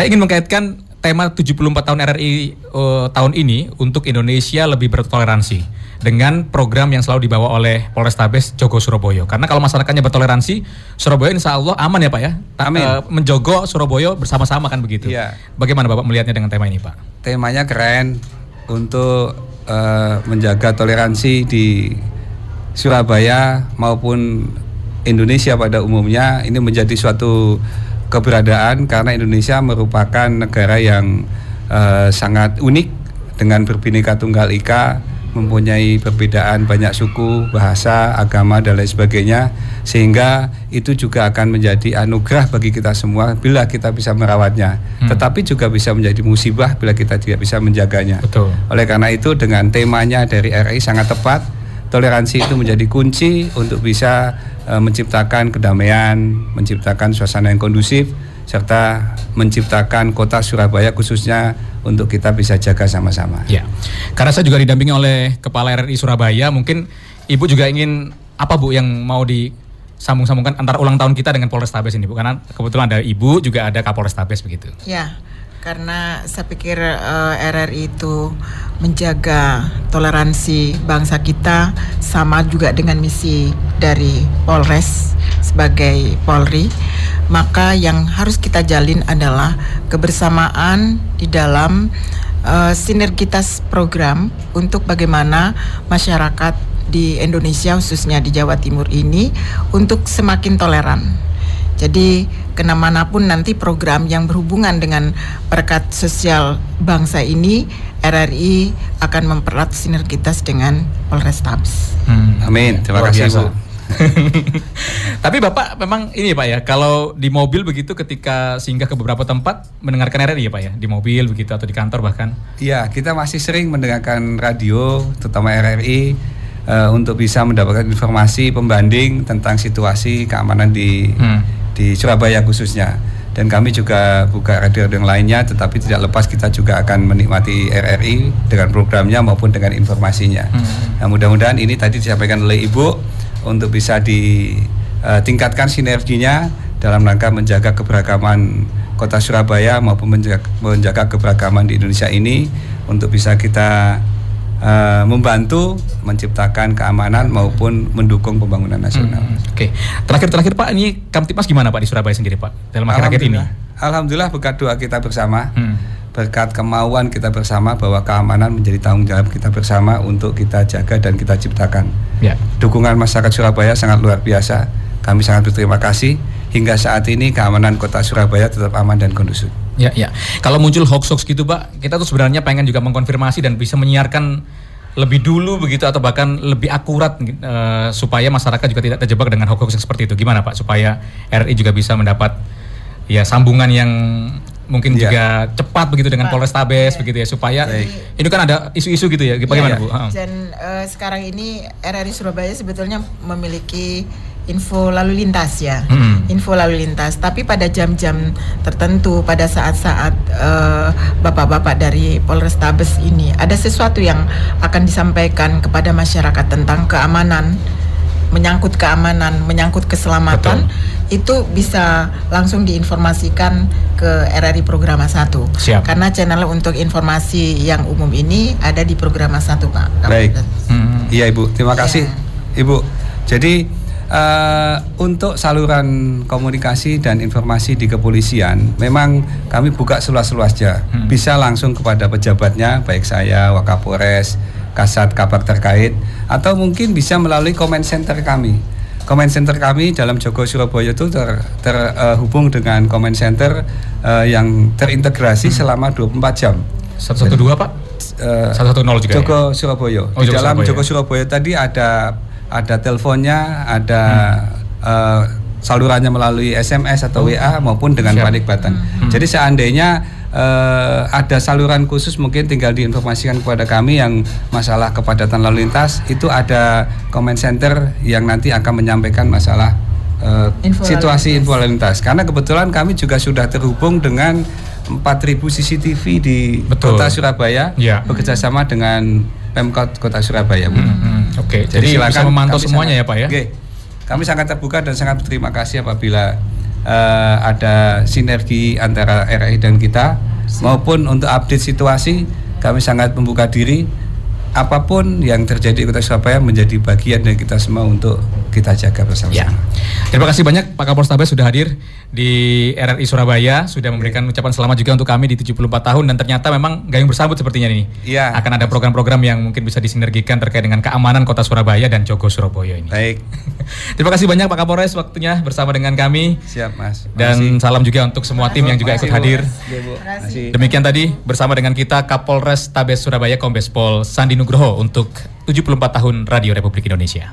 Saya ingin mengkaitkan tema 74 tahun RRI uh, tahun ini untuk Indonesia lebih bertoleransi dengan program yang selalu dibawa oleh Polrestabes Jogo Surabaya. Karena kalau masyarakatnya bertoleransi, Surabaya insya Allah aman ya Pak ya. Amin. Uh, menjogo Surabaya bersama-sama kan begitu. Iya. Bagaimana Bapak melihatnya dengan tema ini Pak? Temanya keren untuk uh, menjaga toleransi di Surabaya maupun Indonesia pada umumnya ini menjadi suatu keberadaan karena Indonesia merupakan negara yang uh, sangat unik dengan berbineka tunggal ika mempunyai perbedaan banyak suku, bahasa, agama dan lain sebagainya sehingga itu juga akan menjadi anugerah bagi kita semua bila kita bisa merawatnya. Hmm. Tetapi juga bisa menjadi musibah bila kita tidak bisa menjaganya. Betul. Oleh karena itu dengan temanya dari RI sangat tepat toleransi itu menjadi kunci untuk bisa uh, menciptakan kedamaian, menciptakan suasana yang kondusif serta menciptakan kota Surabaya khususnya untuk kita bisa jaga sama-sama. Ya, karena saya juga didampingi oleh Kepala RRI Surabaya, mungkin Ibu juga ingin apa Bu yang mau disambung-sambungkan antara ulang tahun kita dengan Polrestabes ini Bu? Karena kebetulan ada Ibu juga ada Kapolrestabes begitu. Ya, karena saya pikir uh, RRI itu menjaga toleransi bangsa kita sama juga dengan misi dari Polres sebagai Polri maka yang harus kita jalin adalah kebersamaan di dalam uh, sinergitas program untuk bagaimana masyarakat di Indonesia khususnya di Jawa Timur ini untuk semakin toleran. Jadi ke mana pun nanti program yang berhubungan dengan perekat sosial bangsa ini, RRI akan mempererat sinergitas dengan Polrestabes. Hmm. Amin. Terima kasih Bu. Tapi Bapak memang ini Pak ya, kalau di mobil begitu ketika singgah ke beberapa tempat mendengarkan RRI ya Pak ya, di mobil begitu atau di kantor bahkan? Iya, kita masih sering mendengarkan radio, terutama RRI uh, eh, untuk bisa mendapatkan informasi pembanding tentang situasi keamanan di hmm. Di Surabaya khususnya. Dan kami juga buka radio yang lainnya, tetapi tidak lepas kita juga akan menikmati RRI dengan programnya maupun dengan informasinya. Hmm. Nah, mudah-mudahan ini tadi disampaikan oleh Ibu untuk bisa ditingkatkan sinerginya dalam rangka menjaga keberagaman kota Surabaya maupun menjaga, menjaga keberagaman di Indonesia ini untuk bisa kita uh, membantu menciptakan keamanan maupun mendukung pembangunan nasional. Hmm, Oke, okay. terakhir terakhir Pak, ini Kamtipmas gimana Pak di Surabaya sendiri Pak dalam akhir-akhir ini? Alhamdulillah berkat doa kita bersama. Hmm berkat kemauan kita bersama bahwa keamanan menjadi tanggung jawab kita bersama untuk kita jaga dan kita ciptakan. Ya. Dukungan masyarakat Surabaya sangat luar biasa. Kami sangat berterima kasih. Hingga saat ini keamanan kota Surabaya tetap aman dan kondusif. Ya, ya. Kalau muncul hoax-hoax gitu, Pak, kita tuh sebenarnya pengen juga mengkonfirmasi dan bisa menyiarkan lebih dulu begitu atau bahkan lebih akurat uh, supaya masyarakat juga tidak terjebak dengan hoax-hoax yang seperti itu. Gimana, Pak? Supaya RI juga bisa mendapat ya sambungan yang mungkin yeah. juga cepat begitu dengan Polrestabes yeah. begitu ya supaya Baik. ini kan ada isu-isu gitu ya bagaimana yeah. Bu? Dan uh, sekarang ini RRI Surabaya sebetulnya memiliki info lalu lintas ya, hmm. info lalu lintas. Tapi pada jam-jam tertentu, pada saat-saat uh, bapak-bapak dari Polrestabes ini ada sesuatu yang akan disampaikan kepada masyarakat tentang keamanan menyangkut keamanan, menyangkut keselamatan Betul. itu bisa langsung diinformasikan ke RRI Programa 1. Siap. Karena channel untuk informasi yang umum ini ada di Programa 1, Pak. Baik. Hmm. Iya, Ibu. Terima kasih, ya. Ibu. Jadi uh, untuk saluran komunikasi dan informasi di kepolisian, memang kami buka seluas-luasnya. Hmm. Bisa langsung kepada pejabatnya, baik saya, Wakapolres, kasat kabar terkait atau mungkin bisa melalui comment center kami. Comment center kami dalam Joko Surabaya itu terhubung ter, uh, dengan comment center uh, yang terintegrasi hmm. selama 24 jam. 112 Pak? Uh, 110 juga. Joko ya? Surabaya. Oh, Di Joko dalam Surabaya. Joko Surabaya tadi ada ada teleponnya, ada hmm. uh, salurannya melalui SMS atau. WA maupun dengan Siap. panik button. Hmm. Jadi seandainya uh, ada saluran khusus mungkin tinggal diinformasikan kepada kami yang masalah kepadatan lalu lintas itu ada comment center yang nanti akan menyampaikan masalah uh, info situasi info lalu lintas karena kebetulan kami juga sudah terhubung dengan 4000 CCTV di Betul. kota Surabaya ya. bekerjasama dengan Pemkot Kota Surabaya. Hmm, hmm. Oke, okay. jadi, jadi silakan bisa memantau semuanya sangat, ya Pak ya. Okay. Kami sangat terbuka dan sangat berterima kasih apabila uh, ada sinergi antara RRI dan kita maupun untuk update situasi kami sangat membuka diri apa pun yang terjadi di Kota Surabaya menjadi bagian dari kita semua untuk kita jaga bersama-sama. Ya. Terima kasih banyak Pak Kapolres sudah hadir di RRI Surabaya, sudah memberikan ucapan selamat juga untuk kami di 74 tahun dan ternyata memang gayung bersambut sepertinya ini. Iya. Akan ada program-program yang mungkin bisa disinergikan terkait dengan keamanan Kota Surabaya dan Jogo Surabaya ini. Baik. Terima kasih banyak Pak Kapolres waktunya bersama dengan kami. Siap, Mas. Dan salam juga untuk semua tim yang juga ikut hadir. Iya. Demikian tadi bersama dengan kita Kapolres Tabes Surabaya Kombes Pol Sandi Nugroho untuk 74 tahun Radio Republik Indonesia.